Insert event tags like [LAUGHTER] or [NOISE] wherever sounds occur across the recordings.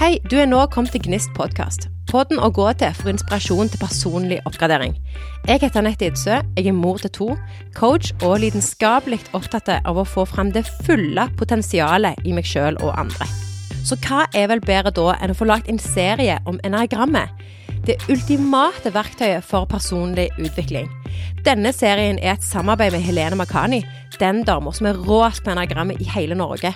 Hei, du er nå kommet til Gnist podkast. Podden å gå til for inspirasjon til personlig oppgradering. Jeg heter Anette Idsø, jeg er mor til to, coach og lidenskapelig opptatt av å få fram det fulle potensialet i meg sjøl og andre. Så hva er vel bedre da enn å få lagd en serie om enagrammet? Det ultimate verktøyet for personlig utvikling. Denne serien er et samarbeid med Helene Makani, den dama som er råest på enagrammet i hele Norge.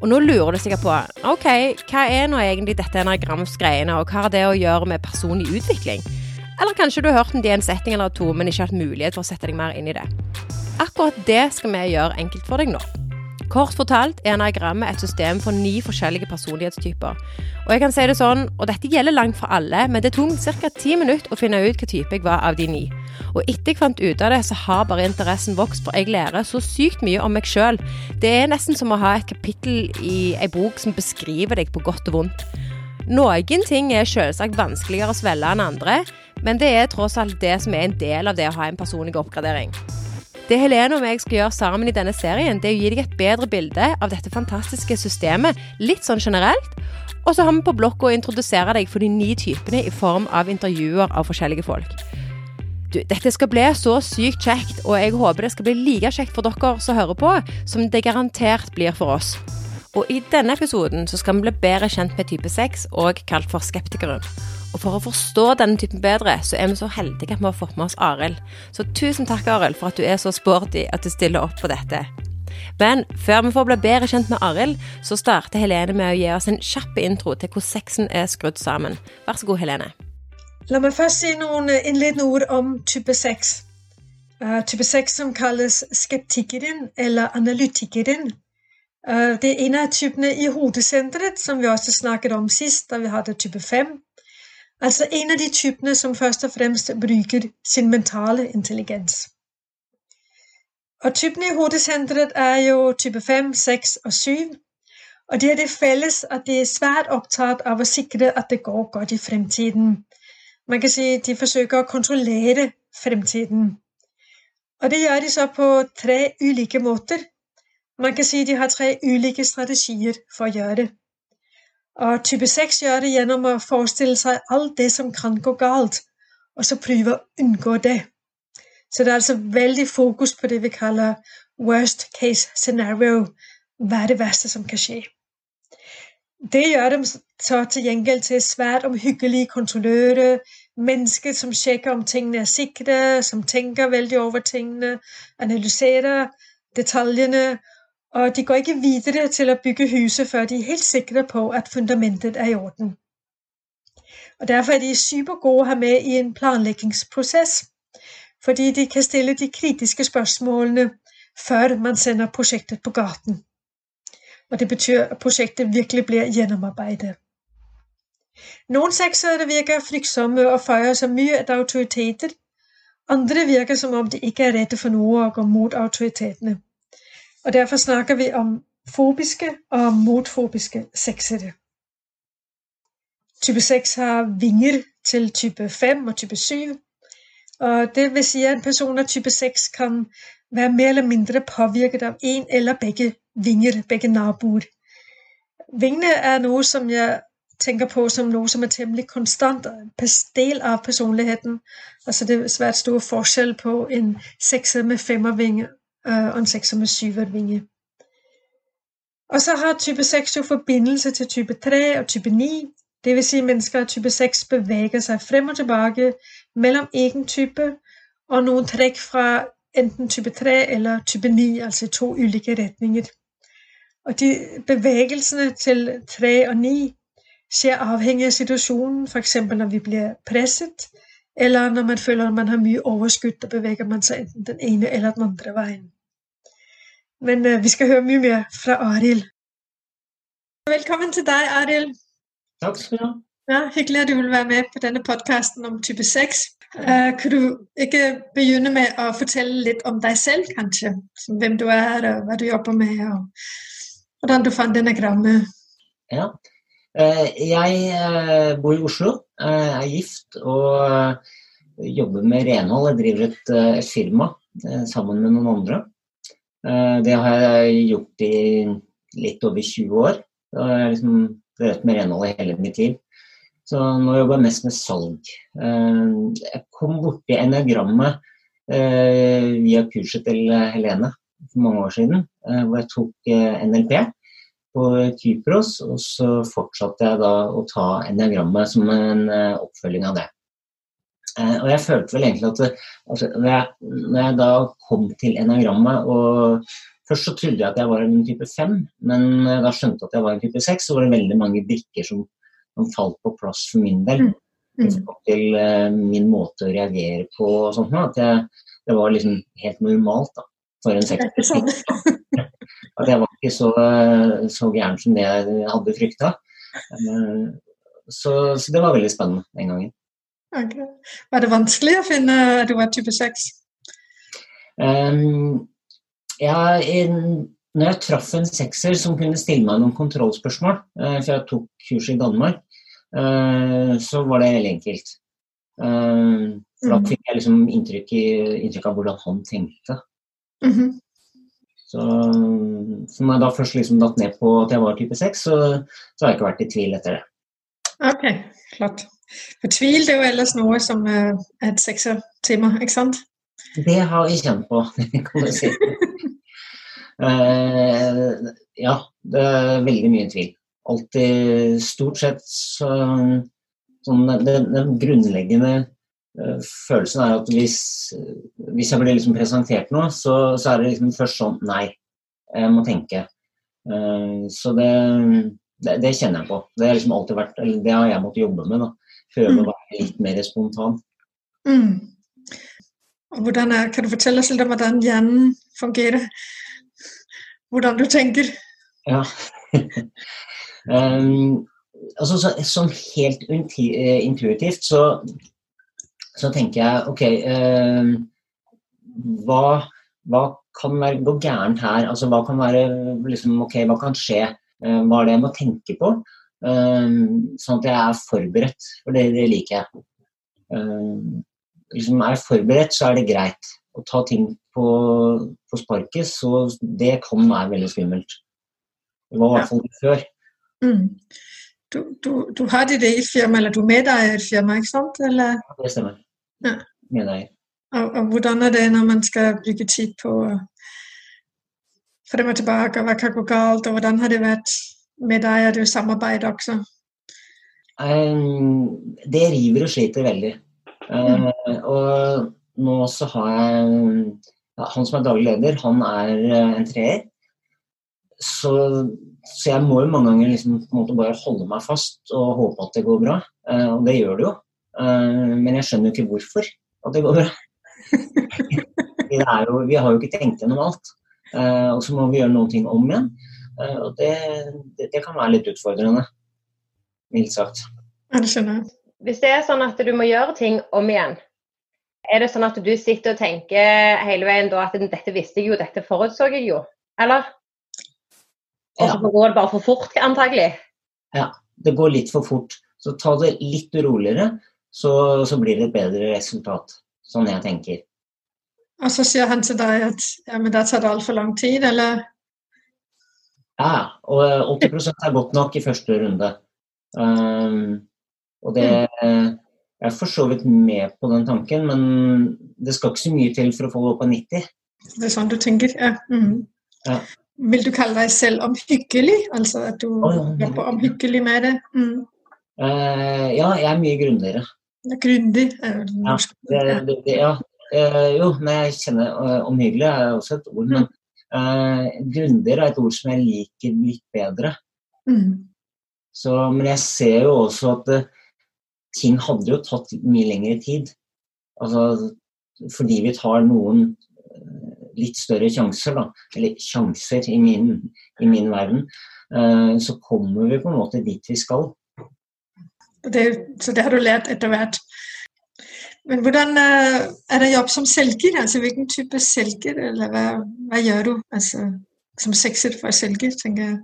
Og nå lurer du sikkert på ok, hva er nå egentlig dette enagramsgreiene, og hva har det å gjøre med personlig utvikling? Eller kanskje du har hørt om det i en setting eller to, men ikke hatt mulighet for å sette deg mer inn i det. Akkurat det skal vi gjøre enkelt for deg nå. Kort fortalt er enagrammet et system for ni forskjellige personlighetstyper. Og jeg kan si det sånn, og dette gjelder langt for alle, men det tok ca. ti minutter å finne ut hva type jeg var av de ni. Og etter jeg fant ut av det, så har bare interessen vokst, for jeg lærer så sykt mye om meg sjøl. Det er nesten som å ha et kapittel i ei bok som beskriver deg på godt og vondt. Noen ting er selvsagt vanskeligere å svelge enn andre, men det er tross alt det som er en del av det å ha en personlig oppgradering. Det Helene og jeg skal gjøre sammen i denne serien, det er å gi deg et bedre bilde av dette fantastiske systemet, litt sånn generelt. Og så har vi på blokka å introdusere deg for de ni typene i form av intervjuer av forskjellige folk. Du, dette skal bli så sykt kjekt, og jeg håper det skal bli like kjekt for dere som hører på, som det garantert blir for oss. Og i denne episoden så skal vi bli bedre kjent med type 6, og kalt for skeptikeren. Og for å forstå denne typen bedre, så er vi så heldige at vi har fått med oss Arild. Så tusen takk, Arild, for at du er så sporty at du stiller opp på dette. Men før vi får bli bedre kjent med Arild, så starter Helene med å gi oss en kjapp intro til hvordan sexen er skrudd sammen. Vær så god, Helene. La meg først si noen innledende ord om type 6. Uh, type 6 som kalles skeptikeren eller analytikeren. Uh, det er en av typene i hodesenteret, som vi også snakket om sist, da vi hadde type 5. Altså en av de typene som først og fremst bruker sin mentale intelligens. Og typene i hodesenteret er jo type 5, 6 og 7. Og de har det felles at de er svært opptatt av å sikre at det går godt i fremtiden. Man kan si de forsøker å kontrollere fremtiden. Og det gjør de så på tre ulike måter. Man kan si de har tre ulike strategier for å gjøre det. Og type 6 gjør det gjennom å forestille seg alt det som kan gå galt, og så prøve å unngå det. Så det er altså veldig fokus på det vi kaller worst case scenario. Hva er det verste som kan skje? Det gjør dem så til gjengjeld til svært omhyggelige kontrollører, mennesker som sjekker om tingene er sikre, som tenker veldig over tingene, analyserer detaljene og de går ikke videre til å bygge huset før de er helt sikre på at fundamentet er i orden. Og Derfor er de supergode å ha med i en planleggingsprosess, fordi de kan stille de kritiske spørsmålene før man sender prosjektet på gaten. Og det betyr at prosjektet virkelig blir gjennomarbeidet. Noen seksere virker fryktsomme og føyer seg mye etter autoriteter. Andre virker som om de ikke er redde for noe og går mot autoritetene. Og derfor snakker vi om fobiske og motfobiske sexhette. Type 6 har vinger til type 5 og type 7. Og det vil si at en person av type 6 kan være mer eller mindre påvirket av en eller begge vinger, begge naboer. Vingene er noe som jeg tenker på som noe som er temmelig konstant del av personligheten. Altså det er svært stor forskjell på en sekser med femmervinge Øh, og en 6 med syvervinge. Og så har type 6 jo forbindelse til type 3 og type 9. Det vil si mennesker av type 6 beveger seg frem og tilbake mellom egen type og noen trekk fra enten type 3 eller type 9, altså to ulike retninger. Og de bevegelsene til 3 og 9 skjer avhengig av situasjonen, f.eks. når vi blir presset, eller når man føler at man har mye overskudd, da beveger man seg enten den ene eller den andre veien. Men uh, vi skal høre mye mer fra Arild. Velkommen til deg, Arild. Takk skal du ha. Ja, hyggelig at du vil være med på denne podkasten om type 6. Uh, eh, kan du ikke begynne med å fortelle litt om deg selv, kanskje? Som hvem du er, og hva du jobber med, og hvordan du fant enagrammet? Ja. Uh, jeg bor i Oslo, er gift og jobber med renhold. Jeg driver et, et firma sammen med noen andre. Eh, det har jeg gjort i litt over 20 år. Jeg har liksom drevet med renhold i hele mitt liv. Så nå jobber jeg mest med salg. Jeg kom borti enagrammet via kurset til Helene for mange år siden, hvor jeg tok NLP på Kypros. Og så fortsatte jeg da å ta enagrammet som en oppfølging av det. Eh, og jeg følte vel egentlig at altså, når, jeg, når, jeg, da kom til enagrammet og Først så trodde jeg at jeg var en type fem, men da skjønte jeg at jeg var en type seks, så var det veldig mange brikker som, som falt på plass for min del. Mm. Til uh, min måte å reagere på og sånt. At jeg, det var liksom helt normalt da, for en sekser. Sånn. [LAUGHS] at jeg var ikke så, så gæren som det jeg hadde frykta. Så, så, det var veldig spennende den gangen. Okay. Var det vanskelig å finne at du var type 6? Um, ja, in, når jeg traff en sekser som kunne stille meg noen kontrollspørsmål, uh, for jeg tok kurs i Danmark, uh, så var det veldig enkelt. Uh, for da mm. fikk jeg liksom inntrykk, i, inntrykk, av hvordan han tenkte. Mm -hmm. Så, så når jeg da først liksom datt ned på at jeg var type 6, så, så har jeg ikke vært i tvil etter det. Ok, flott. For tvil det er jo ellers noe som er et seksertema, ikke sant? Det har jeg kjent på, [LAUGHS] kan du si. uh, ja, det er veldig mye tvil. Alltid stort sett så, sånn, den, den, grunnleggende uh, følelsen er at hvis, hvis jeg blir liksom presentert noe, så, så, er det liksom først sånn Nei, jeg må tenke. Uh, så det, det, det, kjenner jeg på. Det har liksom alltid vært, eller det har jeg måttet jobbe med. da prøve mm. å være litt mer spontan. Mm. Er, kan du fortelle oss litt om hvordan hjernen fungerer? Hvordan du tenker? Ja. [LAUGHS] um, altså, så, sånn helt eh, intuitivt så, så, tenker jeg OK um, hva, hva, kan være, gå gærent her? Altså, hva kan være liksom, OK, hva kan skje? Uh, hva er det jeg må tenke på? Ehm, sånn at jeg er forberedt, for det, det liker jeg. Ehm, liksom er jeg forberedt, så er det greit. Å ta ting på, på sparket, så det kan være veldig skummelt. Det var i hvert fall det før. Mm. Du, du, du, har ditt i firmaet, eller du medeier et firma, ikke sant? Eller? Ja, det stemmer. Ja. Medeier. Og, og, hvordan er det når man skal bruke tid på frem og tilbake, og hva kan gå galt, og hvordan har det vært med deg? og du samarbeider også? Um, det river og sliter veldig. Uh, mm. Og nå så har jeg ja, Han som er daglig leder, han er uh, en treer. Så, så, jeg må jo mange ganger liksom, bare holde meg fast og håpe at det går bra. Uh, og det gjør det jo. men jeg skjønner jo ikke hvorfor at det går bra. [LAUGHS] jo, vi har jo ikke tenkt gjennom alt. og så må vi gjøre noen ting om igjen. Eh, og det, det, det, kan være litt utfordrende, mildt sagt. Ja, det skjønner jeg. Hvis det er sånn at du må gjøre ting om igjen, er det sånn at du sitter og tenker hele veien da at dette visste jeg jo, dette forutså jeg jo, eller? Og så ja. går det bare for fort, antagelig? Ja, det går litt for fort. Så ta det litt roligere, så, så blir det et bedre resultat. Sånn jeg tenker. Og så sier han til deg at ja, men det tar det altfor lang tid, eller? Ja, og 80% er godt nok i første runde. Um, og det Jeg er for så vidt med på den tanken, men det skal ikke så mye til for å få det på 90. Det er sånn du tenker, ja. Mm. ja. Vil du kalle deg selv omhyggelig? Altså at du oh, ja. jobber omhyggelig med det? Mm. Uh, ja, jeg er mye grundigere. Grundig? Ja, det, det, det, ja. Uh, jo, men jeg kjenner uh, omhyggelig er også et ord. Men Uh, Grundigere er et ord som jeg liker litt bedre. Mm. Så, men jeg ser jo også at uh, ting hadde jo tatt mye lengre tid. Altså, fordi vi tar noen uh, litt større sjanser, da, eller sjanser i min, i min verden, så kommer vi på en måte dit vi skal. Det, så det har du lært etter hvert? Men hvordan uh, er det jobb som selger? Altså hvilken type selger, eller hva, hva gjør du altså, som sekser for selger, tenker jeg?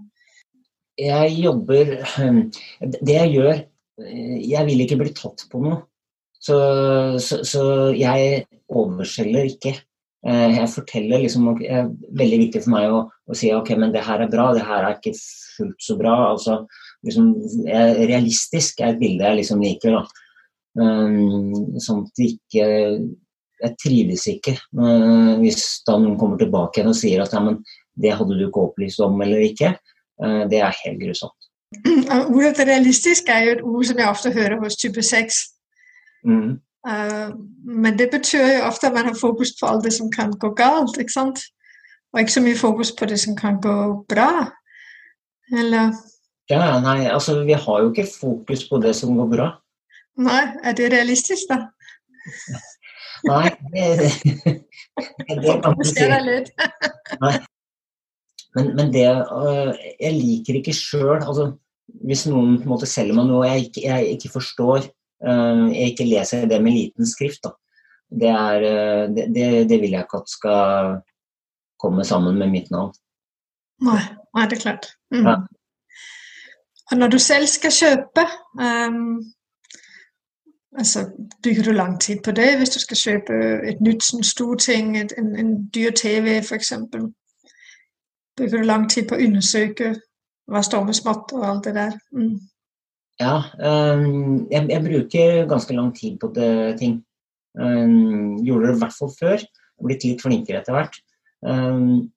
Jeg jobber Det jeg gjør eh, Jeg vil ikke bli tatt på noe. Så, så, så jeg overselger ikke. Eh, jeg forteller liksom Det er veldig viktig for meg å, å, si ok, men det her er bra, det her er ikke fullt så bra. Altså, liksom, jeg, Realistisk er et bilde jeg liksom liker. da. Um, sånn at ikke Jeg trives ikke uh, hvis da noen kommer tilbake igjen og sier at ja, men det hadde du ikke opplyst om eller ikke. Uh, det er helt grusomt. [CLEARS THROAT] Ordet realistisk er jo et ord som jeg ofte hører hos type 6. Mm. Uh, men det betyr jo ofte at man har fokus på alt det som kan gå galt, ikke sant? Og ikke så mye fokus på det som kan gå bra. Eller Ja, nei, altså vi har jo ikke fokus på det som går bra. Nei, er det realistisk, da? [LAUGHS] Nei, det, [LAUGHS] det kan si. Deg litt. [LAUGHS] Men, men det øh, Jeg liker ikke sjøl altså, Hvis noen på en måte selger meg noe jeg ikke, jeg ikke forstår, øh, jeg ikke leser det med liten skrift, da. Det, er, øh, det, det, det vil jeg ikke at skal komme sammen med mitt navn. Nei, nei det er klart. Mm. Ja. Og når du selv skal kjøpe um, altså Bruker du lang tid på det hvis du skal kjøpe et nytt sånn storting, et, en, en dyr TV f.eks.? Bruker du lang tid på å undersøke hva står med smått og alt det der? Mm. Ja, um, jeg, jeg bruker ganske lang tid på det, ting. Um, gjorde det i hvert fall før. Blitt litt flinkere etter hvert. Um,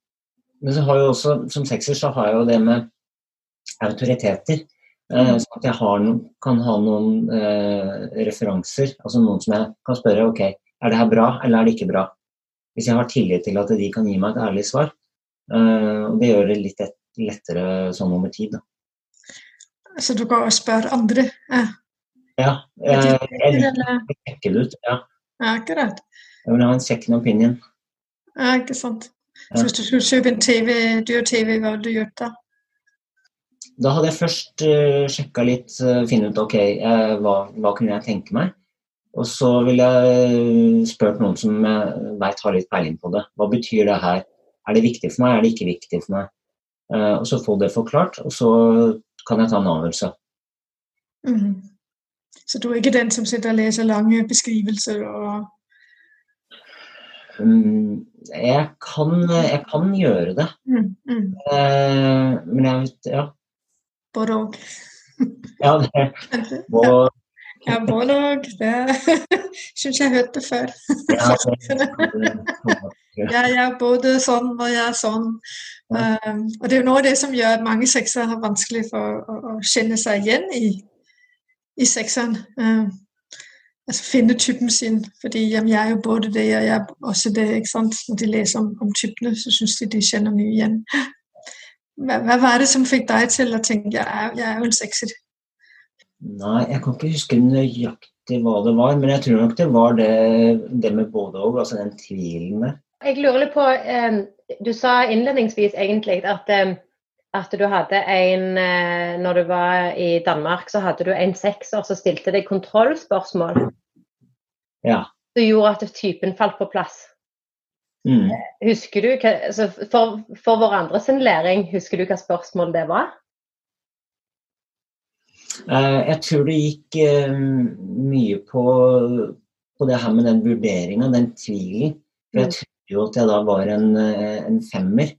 men så har jeg også, som sekser så har jeg jo det med autoriteter. Eh, Mm. sånn at jeg har noen, kan ha noen eh, referanser. Altså noen som jeg kan spørre ok, er det her bra eller er det ikke bra. Hvis jeg har tillit til at de kan gi meg et ærlig svar. Eh, og det gjør det litt et, lettere sånn over tid. Da. Så du kan spørre andre? Ja, Ja, Jeg, eh, jeg liker å sjekke det ut. Ja. ja akkurat. Jeg vil ha en second opinion. Ja, ikke sant. Ja. Så hvis du skulle kjøpe en TV, dyr TV, hva hadde du gjort da? Da hadde jeg først uh, sjekka litt, uh, finne ut ok, uh, hva, hva kunne jeg tenke meg. Og så ville jeg eh, spurt noen som jeg veit har litt peiling på det. Hva betyr det her? Er det viktig for meg, er det ikke viktig for meg? Uh, og så få det forklart, og så kan jeg ta en avgjørelse. Mm. Så du er ikke den som sitter og leser lange beskrivelser og Mm, jeg, kan, jeg kan gjøre det, mm, mm. eh, men jeg vet Ja. Både og. ja det, [LAUGHS] Ja, og, ja, både og. Det syns jeg hørte før. ja, [LAUGHS] Jeg er både sånn og jeg er sånn. Um, og det er jo noe av det som gjør at mange seksere har vanskelig for å, å kjenne seg igjen i, i sekseren. Um, altså finne typen sin. Fordi jamen, jeg er jo både det og jeg er også det. ikke sant? Når de leser om, om typene, så syns de de kjenner mye igjen. Hva, hva var det som fikk deg til å tenke jeg er, jeg er jo en sekser? Nei, jeg kan ikke huske nøyaktig hva det var, men jeg tror nok det var det, det med både og, altså den tvilen der. Jeg lurer litt på eh, Du sa innledningsvis egentlig at, at du hadde en eh, Når du var i Danmark, så hadde du en sekser som stilte deg kontrollspørsmål. Ja. Som gjorde at typen falt på plass. Mm. Husker du hva, altså for, for hverandre sin læring, husker du hva spørsmål det var? Eh, Jeg tror det gikk eh, mye på, på det her med den vurderinga, den tvilen. For jeg Mm. trodde jo at jeg da var en, eh, en femmer.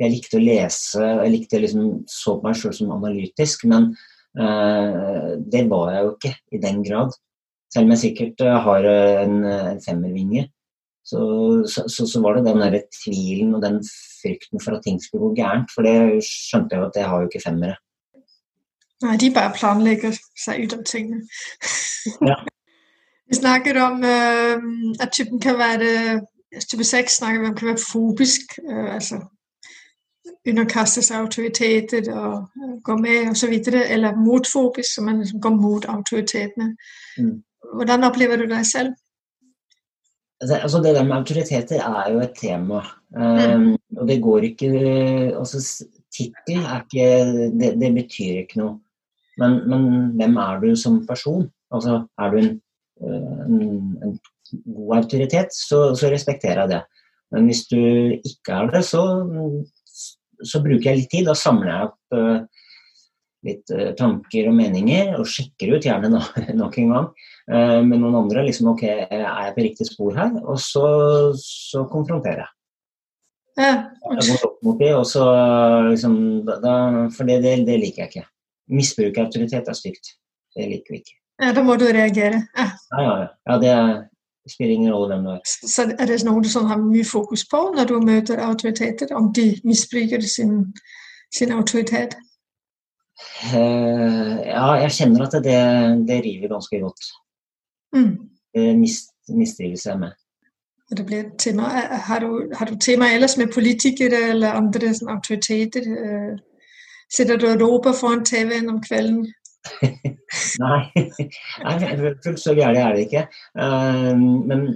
Jeg likte å lese, jeg likte liksom så på meg sjøl som analytisk, men uh, det var jeg jo ikke i den grad. Selv om jeg sikkert har en, en femmervinge, så, så, så, var det den der tvilen og den frykten for at ting skulle gå gærent. For det skjønte jeg jo at jeg har jo ikke femmere. Nei, de bare planlegger seg ut av tingene. [LAUGHS] Ja. Vi snakket om øh, at typen kan være altså, Type 6 snakker vi om kan være fobisk. Øh, altså underkaste seg autoriteter og øh, gå med osv. Eller motfobisk, så man liksom går mot autoritetene. Mm. Hvordan opplever du deg selv? Altså, Det der med autoriteter er jo et tema. Um, og det går ikke altså Tittel er ikke det, det betyr ikke noe. Men, men hvem er du som person? Altså Er du en, øh, en, en god autoritet, så, så respekterer jeg det. Men hvis du ikke er det, så, så bruker jeg litt tid. Da samler jeg opp øh, litt øh, tanker og meninger, og sjekker ut gjerne no, [LAUGHS] nok en gang eh, med noen andre. liksom, ok, Er jeg på riktig spor her? Og så, så konfronterer jeg. Ja, Jeg går opp mot det, og så liksom, da, For det, det, det liker jeg ikke. Misbrukerautoritet er stygt. Det liker vi ikke. Ja, da må du reagere. Ja. Ja, ja, ja. det, er, spiller ingen rolle hvem du er. Så er det noe du sånn har mye fokus på når du møter autoriteter, om de misbruker sin, sin autoritet? Eh, ja, jeg kjenner at det, det river ganske godt. Mm. Det mist, mistrives jeg med. Det blir et tema. Har du, har du tema ellers med politikere eller andre sånn, autoriteter? Eh, Sitter du og roper foran TV-en om kvelden? [LAUGHS] Nei, fullt så gærent er det ikke. Eh, men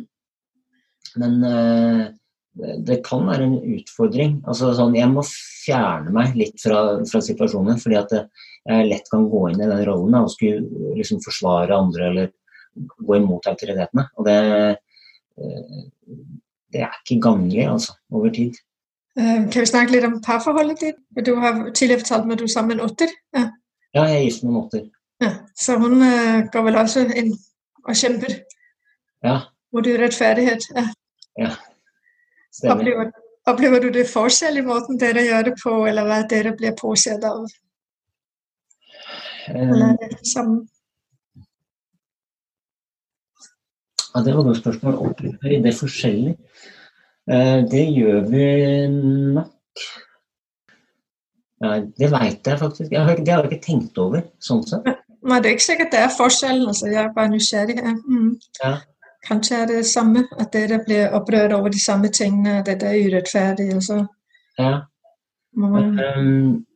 men eh, det kan være en utfordring. Altså, sånn, jeg må fjerne meg litt fra, fra situasjonen, fordi at jeg lett kan gå inn i den rollen og skulle liksom forsvare andre eller gå imot autoritetene. Og det, eh, det er ikke ganglig altså, over tid. Eh, Kan vi snakke litt om parforholdet ditt? Du har tidligere fortalt meg at du er sammen med en åtter. Ja. Ja, jeg er gift med en åtter. Ja. Så hun eh, går vel også inn og kjemper Ja, mot urettferdighet. Ja. ja. Opplever, opplever du det forskjell i måten dere gjør det på, eller hva dere blir påsett av? Eller er det samme? Ja, det var noe godt spørsmål. Opplever vi det forskjellig? Eh, det gjør vi nok. Det veit jeg faktisk. Jeg har, det har jeg ikke tenkt over, sånn sett. Nei, det er ikke sikkert det er forskjellen. Altså, jeg er bare nysgjerrig. Mm. Ja. Kanskje er det samme, at dere blir opprørt over de samme tingene, at dette er urettferdig. Altså. Ja. man Um,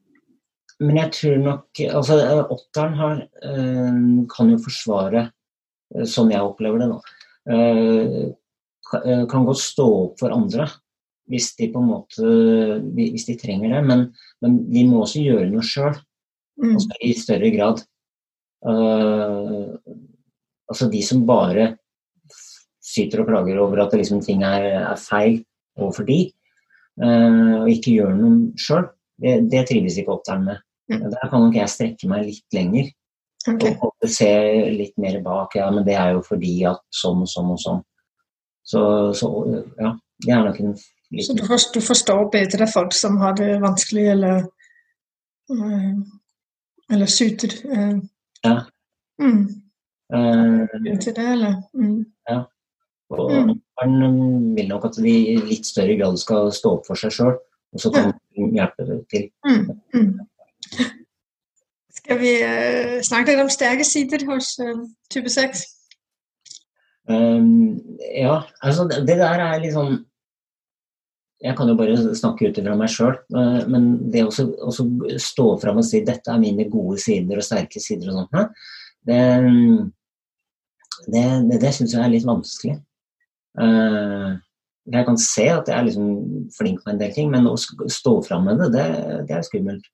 men jeg tror nok Altså, åtteren har, um, kan jo forsvare, som sånn jeg opplever det nå, uh, eh, kan godt stå opp for andre hvis de på en måte hvis de trenger det. Men, men de må også gjøre noe sjøl, mm. altså i større grad. Uh, altså de som bare syter og klager over at liksom ting er, er feil overfor de, uh, og ikke gjør noe sjøl, det, det trives ikke åtteren med. Mm. Der kan nok jeg strekke meg litt lenger Okay. og se litt mer bak. Ja, men det er jo fordi at sånn og sånn og sånn. Så, så ja, det er nok en Så du, liten forstår, du forstår bedre folk som har det vanskelig, eller eh, eller syter. eh. Ja. Mm. uh, Til det, eller? Mm. Og Mm. han vil nok at de i litt større grad skal stå opp for seg sjøl, og så kan de hjelpe til. Mm. Mm. Skal vi eh, snakke litt om sterke sider hos eh, type 6? Um, ja, altså det, det der er sånn Jeg kan jo bare snakke ut ifra meg sjøl, men det å stå fram og si 'dette er mine gode sider og sterke sider' og sånt, det, det, det, det syns jeg er litt vanskelig. Uh, jeg kan se at jeg er liksom flink på en del ting, men å stå fram med det, det, det er skummelt.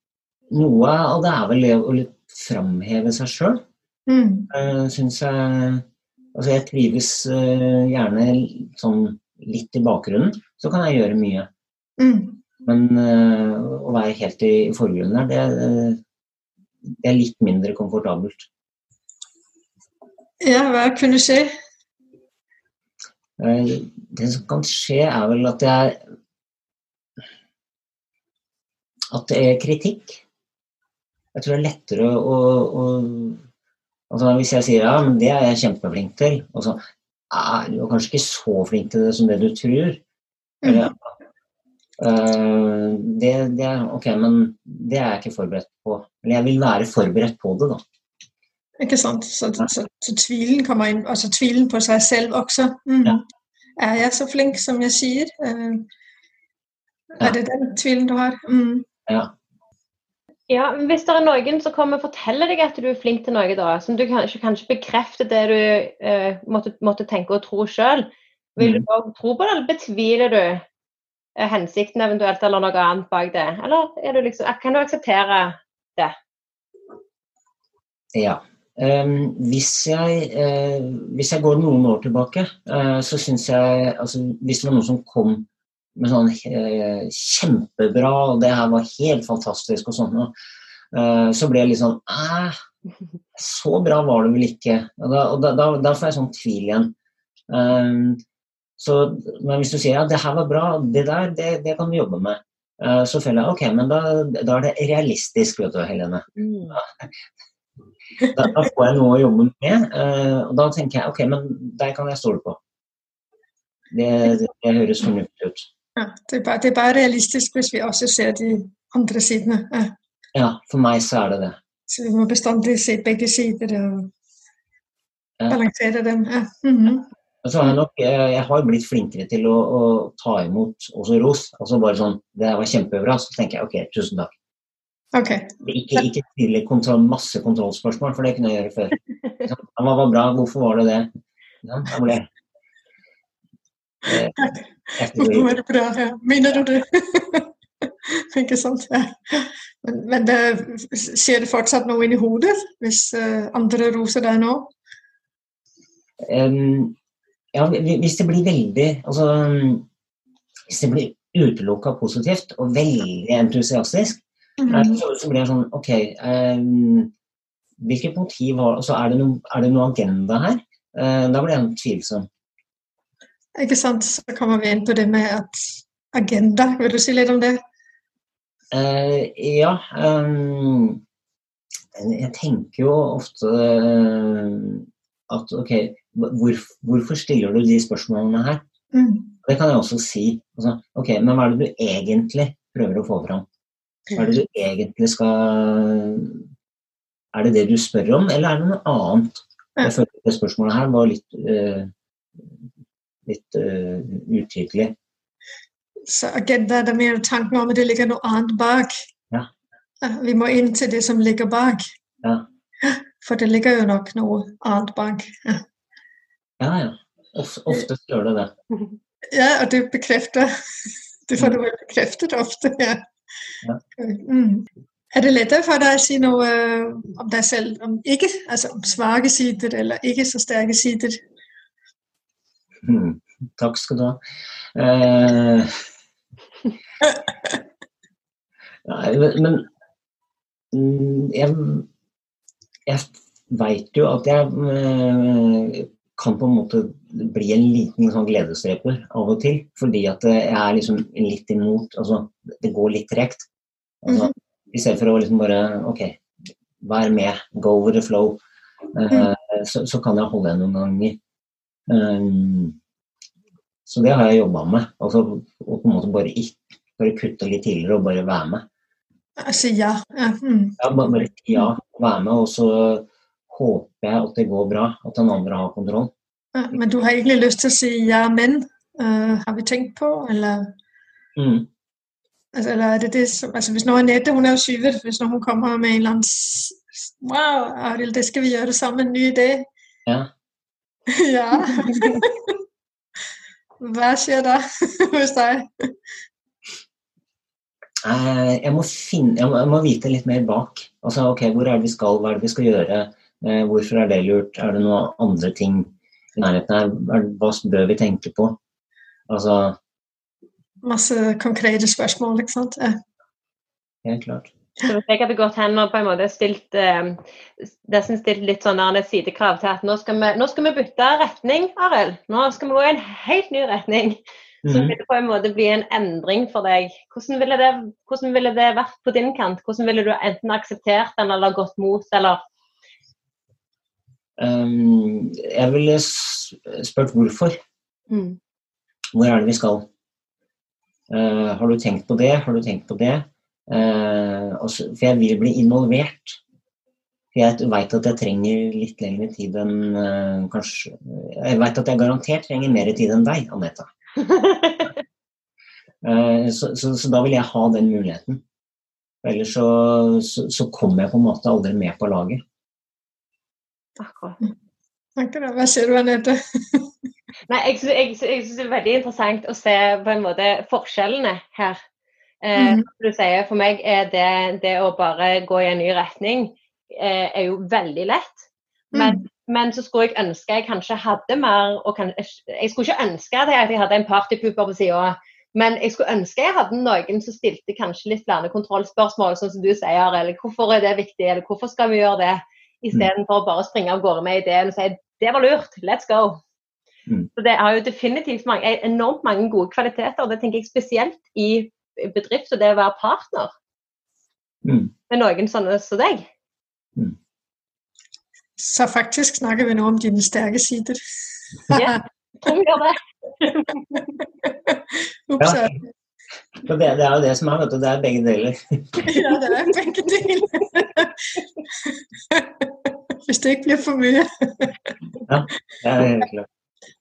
Noe av det er vel å litt framheve seg sjøl Mm. uh, syns jeg Altså, jeg trives eh, gjerne sånn litt i bakgrunnen, så kan jeg gjøre mye. Mm. Men eh, å være helt i forgrunnen der, det, eh, det er litt mindre komfortabelt. Ja, hva kunne skje? Eh, det som kan skje, er vel at jeg At det er kritikk. Jeg tror det er lettere å, å altså Hvis jeg sier ja, men det er jeg kjempeflink til, og så er du kanskje ikke så flink til det som det du tror. Eller, uh, det, det er ok, men det er jeg ikke forberedt på. Eller jeg vil være forberedt på det, da. Ikke sant? Så, så, så tvilen kommer inn, altså tvilen på seg selv også. Mm. Ja. Er jeg så flink som jeg sier? Eh, Ja. Er det den tvilen du har? Mm. Ja. Ja, Hvis det er noen som kommer og forteller deg at du er flink til noe, da, som du kanskje, kanskje bekrefter det du eh, måtte, måtte tenke og tro sjøl, vil du òg tro på det, eller betviler du eh, hensikten eventuelt, eller noe annet bak det? Eller er du liksom, kan du akseptere det? Ja. Ehm, hvis, jeg, eh, hvis jeg går noen år tilbake, eh, så syns jeg altså, Hvis det var noen som kom med sånn eh, kjempebra, og det her var helt fantastisk og sånn, eh, så ble jeg litt sånn Æh, så bra var det vel ikke? Og da, og da, da, da får jeg sånn tvil igjen. Ehm, så, men hvis du sier ja, det her var bra, det der, det, det kan vi jobbe med. Så føler jeg ok, men da, da er det realistisk, vet du, Helene. Mm. [LAUGHS] Da, da får jeg noe å jobbe med. eh, og da tenker jeg ok, men deg kan jeg stole på. Det, det, det høres fornuftig ut. Ja, det, er bare, det er bare realistisk hvis vi også ser de andre sidene. Ja. Ja, for meg så er det det. Så vi må bestandig se begge sider og Ja. balansere dem. Ja. Mm -hmm. så har jeg nok eh, jeg har blitt flinkere til å, å ta imot også ros. Altså bare sånn Det var kjempebra. Så tenker jeg ok, tusen takk. Ok. Ikke, ikke stille kontroll, masse kontrollspørsmål, for det kunne jeg gjøre før. Hva var bra? Hvorfor var det det? Ja, da ble jeg [LAUGHS] Eh, jeg Hvorfor var det bra? Ja. Mener du det? [LAUGHS] Ikke sant? Ja. Men, men det, skjer det fortsatt noe inni hodet hvis eh, andre roser deg nå? Um, ja, hvis det blir veldig Altså Hvis det blir utelukka positivt og veldig entusiastisk, eh, Mhm. så, så blir jeg sånn OK um, Hvilket motiv har altså, er, det noe, er det noe agenda her? Uh, da blir jeg tvilsom. Ikke sant? Så kommer vi inn på det med at agenda. Vil du si litt om det? Uh, ja Um, Jeg tenker jo ofte at OK, hvor, hvorfor stiller du de spørsmålene her? Mm. Det kan jeg også si. Altså, ok, Men hva er det du egentlig prøver å få fram? Hva er det du egentlig skal Er det det du spør om, eller er det noe annet? Jeg føler det spørsmålet her var litt, uh, litt uh, utydelig. Så agenda er mer tanken om at det ligger noe annet bak. Ja. Vi må inn til det som ligger bak. Ja. For det ligger jo nok noe annet bak. Ja, Ja, ja. Of, ofte gjør det det. ja og det bekrefter Det får du vel bekreftet ofte. Ja. Ja. Mm. Er det lettere for deg å si noe eh, om deg selv, om ikke, altså om svake sider eller ikke så sterke sider? Mm. Takk skal du ha. Eh, Nei, men, men mm, jeg, jeg veit jo at jeg kan på en måte bli en liten sånn gledesdreper av og til. Fordi at jeg er liksom litt imot Altså, det går litt tregt. Altså, I stedet for å liksom bare OK, vær med, go with the flow. Eh, så, så kan jeg holde igjen noen ganger. Um, så det har jeg jobba med. Altså å på en måte bare, ikke, bare kutte litt tidligere og bare være med. Altså ja. ja. Mm. Ja, bare, bare ja, være med, og så håper jeg at det går bra. At den andre har kontroll. Ja, men du har egentlig lyst til å si ja, men uh, har vi tenkt på, eller, Mm. altså, eller er det det som altså, Hvis nå Anette hun er jo syvet, hvis noen hun kommer med en eller annen Wow, Arild, det skal vi gjøre sammen, ny idé. Ja. [LAUGHS] ja. [LAUGHS] Hva skjer da [LAUGHS] hos deg? Eh, Jeg må, finne, jeg, må, jeg må vite litt mer bak. Altså, ok, Hvor er det vi skal, hva er det vi skal gjøre? Eh, hvorfor er det lurt? Er det noen andre ting i nærheten her? Er- Hva bør vi tenke på? Altså, Masse konkrete spørsmål, ikke sant? Ja. helt klart. Så hvis jeg hadde gått hen og på en måte stilt, eh, nesten stilt litt sånn sidekrav til at nå skal, vi, nå skal vi bytte retning, Arild. Nå skal vi gå i en helt ny retning. Så Mhm. vil det på en måte bli en endring for deg. Hvordan ville det, hvordan ville det vært på din kant? Hvordan ville du enten akseptert den eller gått mot, eller jeg ville spurt hvorfor. mm. Hvor er det vi skal? Eh, har du tenkt på det? Har du tenkt på det? Eh, for jeg vil bli involvert. For jeg veit at jeg trenger litt lengre tid enn eh, kanskje Jeg veit at jeg garantert trenger mer tid enn deg, Anette. [LAUGHS] Så, så, så da vil jeg ha den muligheten. Ellers så, så, så kommer jeg på en måte aldri med på laget. Akkurat. Akkurat. Hva skjer, Anette? [LAUGHS] Nei, jeg syns, jeg, jeg synes det er veldig interessant å se på en måte forskjellene her. Eh, mm. du sier, For meg er det, det å bare gå i en ny retning eh, er jo veldig lett. Men, men så skulle jeg ønske jeg kanskje hadde mer og kan, Jeg skulle ikke ønske at jeg hadde en partypooper på sida, men jeg skulle ønske jeg hadde noen som stilte kanskje litt flere kontrollspørsmål, sånn som du sier. Eller hvorfor er det viktig, eller hvorfor skal vi gjøre det? Istedenfor å bare springe av gårde med ideen og si det var lurt, let's go. Mm. Så Det har jo definitivt mange, enormt mange gode kvaliteter. og Det tenker jeg spesielt i bedrift og det å være partner Mm. med noen sånne som deg. Så faktisk snakker vi nå om dine sterke sider. Ja. Tror vi gjør det. [LAUGHS] Ups, Ja. Så det, det er jo det som er, vet du. Det er begge deler. [LAUGHS] ja, det er begge deler. [LAUGHS] Hvis det ikke blir for mye. ja, Det er helt klart.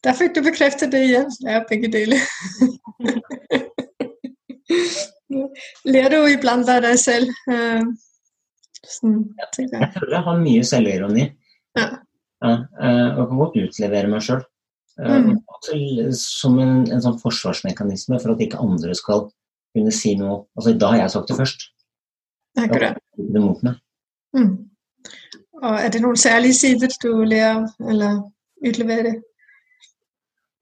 Der fikk du bekreftet det igjen. Ja, begge deler. Ler du iblant av deg selv? Eh, Sånn, jeg. Jeg føler jeg har mye selvironi. Ja. Ja, eh, og kan godt utlevere meg sjøl. Mm. Som en, en sånn forsvarsmekanisme for at ikke andre skal kunne si noe. Altså, da har jeg sagt det først. Akkurat. Det mot meg. Mm. Og er det noen særlige sider du lærer eller utleverer?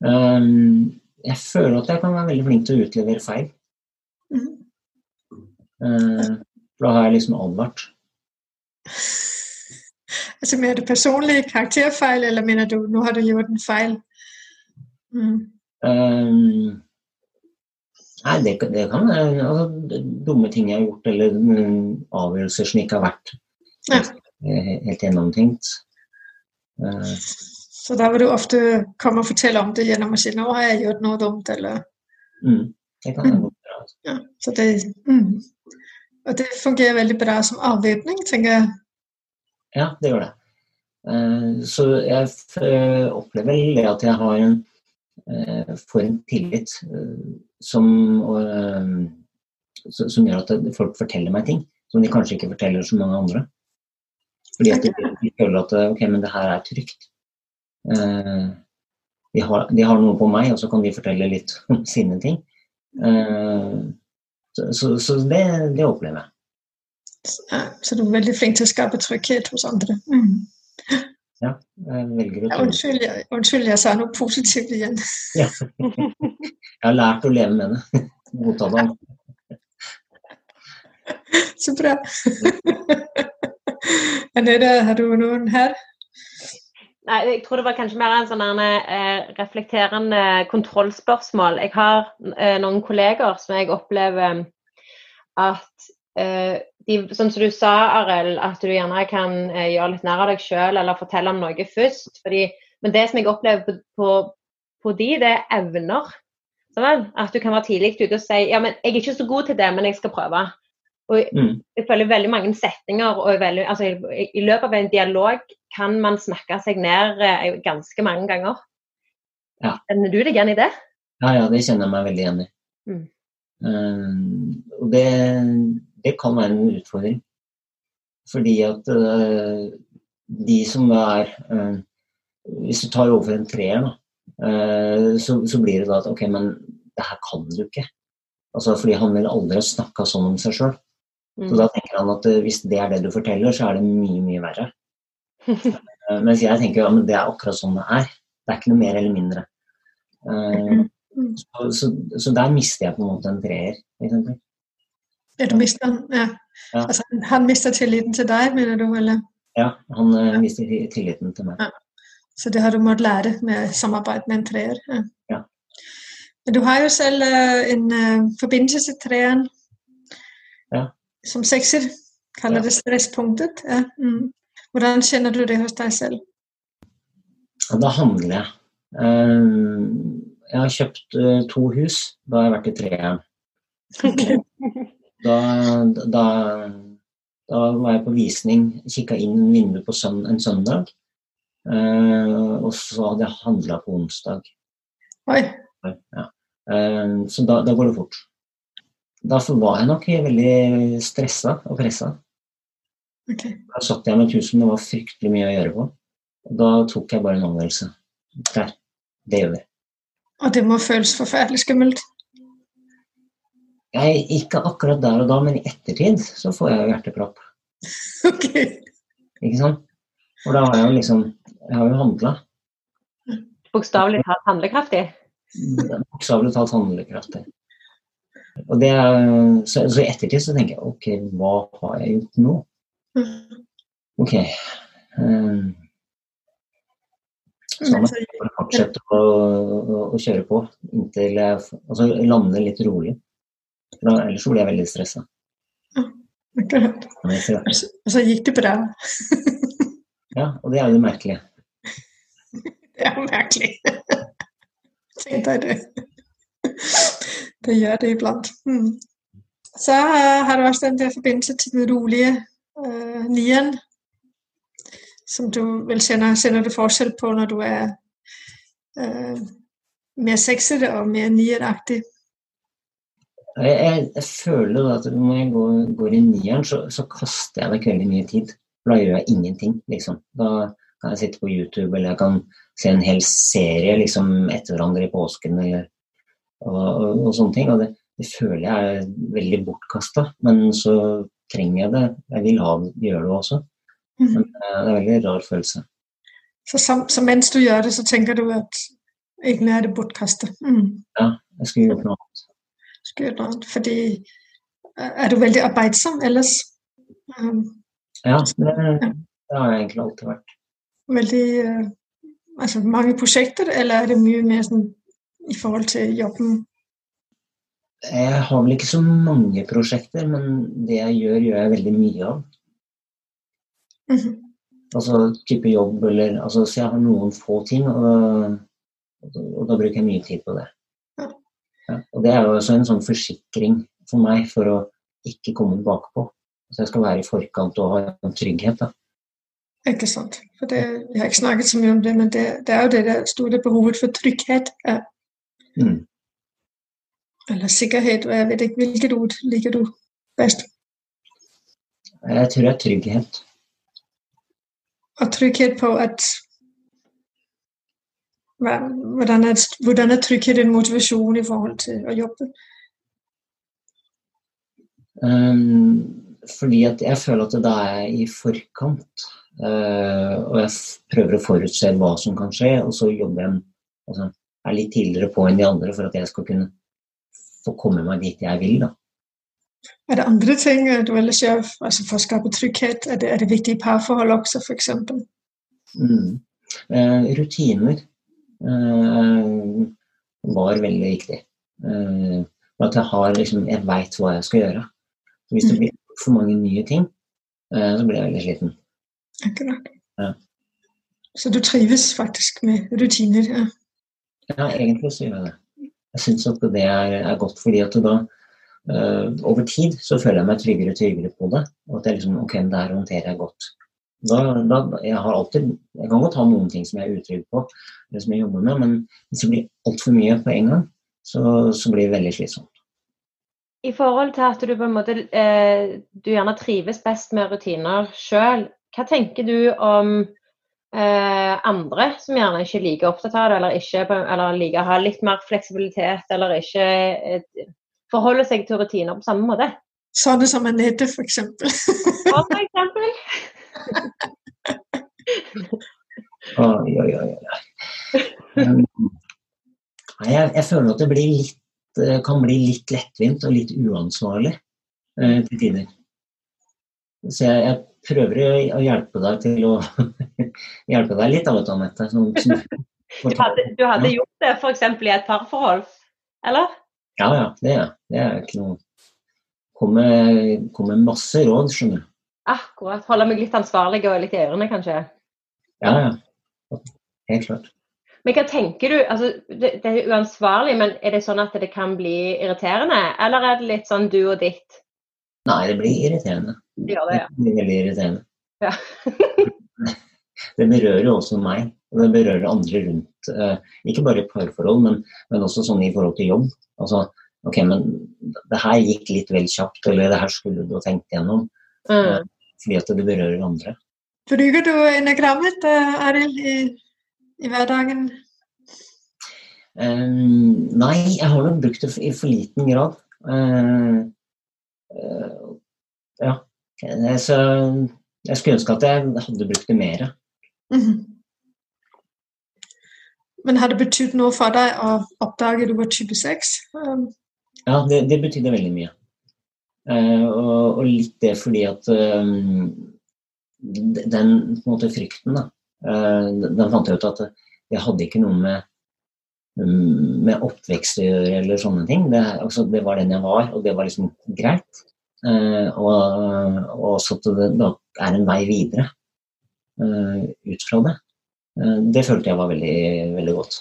Um, jeg føler at jeg kan være veldig flink til å utlevere feil. Mm. Uh, for da har jeg liksom advart. Altså Mener du personlige karakterfeil, eller mener du nå har du gjort en feil? Mm. Um, nei, det, det kan være altså, dumme ting jeg har gjort, eller mm, avgjørelser som ikke har vært Ja. Helt gjennomtenkt. Uh, Så da vil du ofte komme og fortelle om det gjennom å si 'nå har jeg gjort noe dumt', eller mm, det kan jeg godt gjøre. altså. ja, så det, mm. Og det fungerer veldig bra som avvæpning, tenker jeg. Ja, det gjør det. Eh, Så jeg opplever det at jeg har en, får en tillit som, som gjør at folk forteller meg ting som de kanskje ikke forteller så mange andre. Fordi at de, de føler at eh, ok, men det her er trygt. Eh, De har, de har noe på meg, og så kan de fortelle litt [LAUGHS] om sine ting. Eh, Så, så, så det, det opplever jeg. Så, så du er veldig flink til å skape trygghet hos andre. Mm. Jeg velger å Ja, unnskyld, jeg, unnskyld, jeg sa noe positivt igjen. [LAUGHS] Jeg har lært å leve med det. [LAUGHS] Godta det. Så bra. Anette, har du noen her? Nei, jeg tror det var kanskje mer en sånn eh, reflekterende kontrollspørsmål. Jeg har eh, noen kolleger som jeg opplever at eh, de, Sånn som du sa, Arild, at du gjerne kan eh, gjøre litt nær av deg sjøl eller fortelle om noe først. Fordi, men det som jeg opplever på, på, på de, det er evner. Sånn, at du kan være tidlig ute og si ja, men jeg er ikke så god til det, men jeg skal prøve. Og Mm. jeg føler veldig mange setninger og veldig, altså, i, I løpet av en dialog kan man snakke seg ned eh, ganske mange ganger. Ja. Kjenner du deg igjen i det? Ja, ja, det kjenner jeg meg veldig igjen i. Mm. Eh, og det, det kan være en utfordring. Fordi at uh, de som er uh, Hvis du tar over en treer, da, så, så blir det da at ok, men det her kan du ikke. Altså, fordi han vil aldri ha snakka sånn om seg sjøl. Så da tenker han at eh, hvis det er det du forteller, så er det mye, mye verre. [LAUGHS] Eh, Mens jeg tenker ja, men det er akkurat sånn det er. Det er ikke noe mer eller mindre. Eh. Så, så, så der mister jeg på en måte en treer. Ja, du mister den. Ja. Ja. Altså, han mister tilliten til deg, mener du? eller? Ja, han eh, mister tilliten til meg. Så det har du måttet lære med samarbeid med en treer. Ja. Ja. Men du har jo selv en uh, forbindelse til treeren Ja. Som sekser. Kaller det stresspunktet. Ja. Mm. Hvordan kjenner du det hos deg selv? Ja, da handler jeg. Eh, Jeg har kjøpt eh, to hus. Da har jeg vært i treeren. [LAUGHS] Da, da, da var jeg på visning, kikka inn vinduet på søn, en søndag. Eh, og så hadde jeg handla på onsdag. Oi. Ja. Så da, da går det fort. Derfor var jeg nok veldig stressa og pressa. Okay. Da satt jeg med et hus som det var fryktelig mye å gjøre på. Og da tok jeg bare en avgjørelse. Der. Det gjør vi. Og det må føles forferdelig skummelt. Jeg, ikke akkurat der og da, men i ettertid så får jeg jo hjerteklapp. Ok. Ikke sant? For da har jeg jo liksom Jeg har jo handla. Bokstavelig talt handlekraftig. Bokstavelig talt handlekraftig. Og det så, i ettertid så tenker jeg ok, hva har jeg gjort nå? Ok. Um, så må jeg fortsette å, å, å kjøre på inntil jeg altså, lander litt rolig. Da, ellers blir jeg veldig stressa. Akkurat. Så, gikk det bra. [LAUGHS] ja, og det er jo det merkelige. [LAUGHS] Det er merkelig. [LAUGHS] Tenk deg det. Det gjør det iblant. Mm. Så uh, har du også den der forbindelse til den rolige uh, nieren, som du vel kjenner, kjenner du forskjell på når du er uh, mer sexete og mer nieraktig? Jeg, jeg, jeg, føler at når jeg går, går i nieren, så, så, kaster jeg vekk veldig mye tid. Da gjør jeg ingenting, liksom. Da kan jeg sitte på YouTube, eller jeg kan se en hel serie liksom, etter hverandre i påsken, eller og, og, og sånne ting. Og det, det, føler jeg er veldig bortkasta. Men så trenger jeg det. Jeg vil ha det, gjøre det også. Mhm. Men eh, det er en veldig rar følelse. Så, som, så mens du gjør det, så tenker du at egentlig er det bortkasta? Mm. Ja, jeg skulle gjort noe annet skulderen. Fordi eh, er du veldig arbeidsom ellers? Um, ja, det, det, har jeg egentlig alltid vært. Veldig uh, Altså mange prosjekter, eller er det mye mer sånn i forhold til jobben? Jeg har vel ikke så mange prosjekter, men det jeg gjør, gjør jeg veldig mye av. Mm -hmm. Altså type jobb eller altså, Så jeg har noen få ting, og, og, da bruker jeg mye tid på det. Ja, og Det er jo også en sånn forsikring for meg for å ikke komme bakpå. Så jeg skal være i forkant og ha en trygghet. da. Ikke sant. For det, jeg har ikke snakket så mye om det, men det, det er jo det der store behovet for trygghet. Ja. Mm. Eller sikkerhet. Jeg vet ikke hvilket ord liker du best? Jeg tror det er trygghet. Og trygghet på at hvordan er, hvordan er trygghet en motivasjon i forhold til å jobbe? Um, fordi at jeg føler at da er i forkant. Uh, og jeg prøver å forutse hva som kan skje, og så jobber jeg altså, er litt tidligere på enn de andre for at jeg skal kunne få komme meg dit jeg vil. da. Er det andre ting du ellers gjør altså for å skape trygghet? Er det, er det viktig i parforhold også, f.eks.? Mm. Eh, rutiner. Eh, var veldig viktig. Eh, at jeg har liksom, jeg veit hva jeg skal gjøre. Så hvis det mm. blir for mange nye ting, eh, så blir jeg veldig sliten. Akkurat. Ja. Så du trives faktisk med rutiner? Ja, ja egentlig så gjør jeg det. Jeg syns at det er, er, godt, fordi at da uh, over tid så føler jeg meg tryggere og tryggere på det. Og at jeg liksom, ok, det her håndterer jeg godt. Da, da, jeg, har alltid, jeg kan godt ha noen ting som jeg er utrygg på, eller som jeg jobber med, men hvis det blir altfor mye på en gang, så, så, blir det veldig slitsomt. I forhold til at du på en måte eh, du gjerne trives best med rutiner sjøl, hva tenker du om eh, andre som gjerne ikke liker opptatt av det, eller, ikke, eller liker å ha litt mer fleksibilitet, eller ikke eh, forholder seg til rutiner på samme måte? Sånne som Anette, f.eks. For eksempel. oi, oi, oi. Um, jeg, jeg, føler at det blir litt, eh, kan bli litt lettvint og litt uansvarlig eh, til tider. Så jeg, jeg, prøver å hjelpe deg til å [LAUGHS] hjelpe deg litt, av Anette. Sånn, [LAUGHS] du, hadde, du hadde gjort det f.eks. i et parforhold, eller? Ja, ja. Det, det er ikke noe Kommer kom masse råd, skjønner du. Akkurat. Holde meg litt ansvarlig og litt i ørene, kanskje. Ja, ja. Helt klart. Men hva tenker du? Altså, det, det, er uansvarlig, men er det sånn at det kan bli irriterende? Eller er det litt sånn du og ditt? Nei, det blir irriterende. Det gjør det, ja. Det er veldig irriterende. Ja. [LAUGHS] det berører jo også meg, og det berører andre rundt. Eh, ikke bare i parforhold, men, men, også sånn i forhold til jobb. Altså, ok, men det her gikk litt vel kjapt, eller det her skulle du ha tenkt gjennom. Mm. Fordi at det berører andre. Bruker du enagrammet, eh, Arild, i, i, hverdagen? Um, nei, jeg har nok brukt det i for liten grad. Uh, uh, ja. Så jeg skulle ønske at jeg hadde brukt det mer. Mm -hmm. Men har det betydd noe for deg å oppdage du var type 6? Um. Ja, det, det betydde veldig mye. Uh, og, og, litt det fordi at um, den måte, frykten, da, uh, den fant jeg ut at jeg hadde ikke noe med mm, med oppvekst å gjøre eller sånne ting. Det, altså, det, var den jeg var, og det var liksom greit. Uh, og, og, også at det da er en vei videre uh, ut fra det. Uh, det følte jeg var veldig, veldig godt.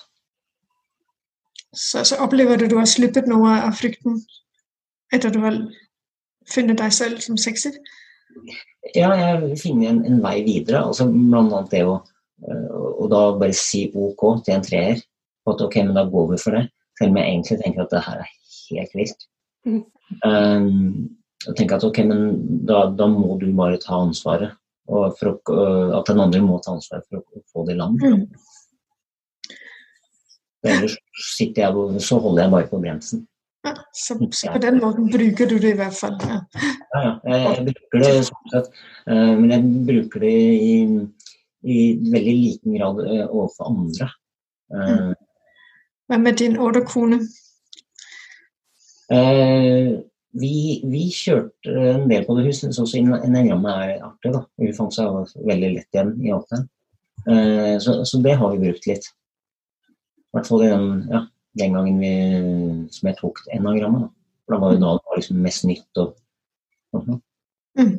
Så, så opplever du at du har sluppet noe av frykten etter at du har funnet deg selv som sexy? Ja, jeg finner en, en vei videre. Altså, blant annet det å og da bare si OK til en treer. På at ok, men da går vi for det. Selv om jeg egentlig tenker at det her er helt vilt. Mm. Um, og tenker at ok, men da, da, må du bare ta ansvaret. Og for å, uh, at den andre må ta ansvaret for å, få det i land. Mm. Ellers sitter jeg, og så holder jeg bare på bremsen. Ja, så, så, på den måten bruker du det i hvert fall. Ja, ja, ja jeg, jeg, bruker det sånn sett. Uh, men jeg bruker det i i veldig liten grad uh, overfor andre. Uh, Hva med din årderkone? Uh, vi, vi, kjørte en del på det. huset, syntes en enagrammet er artig. da. Hun fant seg veldig lett igjen i alt det så, så, det har vi brukt litt. I hvert fall den, ja, den gangen vi, som jeg tok enagrammet. Da. For da var det da det var liksom mest nytt. og sånt. Mm.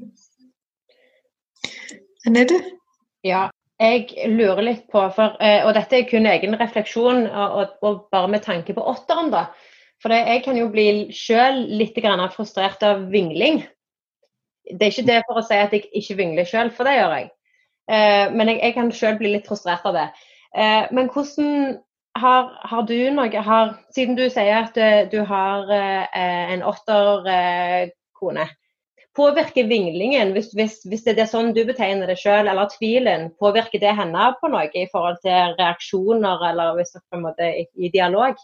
du? Ja, jeg lurer litt på, for, eh, og dette er kun egen refleksjon, og, og bare med tanke på åtteren, da. For jeg kan jo bli sjøl litt frustrert av vingling. Det er ikke det for å si at jeg ikke vingler sjøl, for det gjør jeg. Eh, men jeg, jeg kan sjøl bli litt frustrert av det. Eh, men hvordan har, har, du noe har, Siden du sier at du, du har eh, en åtterkone. Eh, Påvirker vinglingen, hvis, hvis, hvis, det er sånn du betegner det selv, eller tvilen, påvirker det henne på noe i forhold til reaksjoner, eller hvis måte i, i dialog?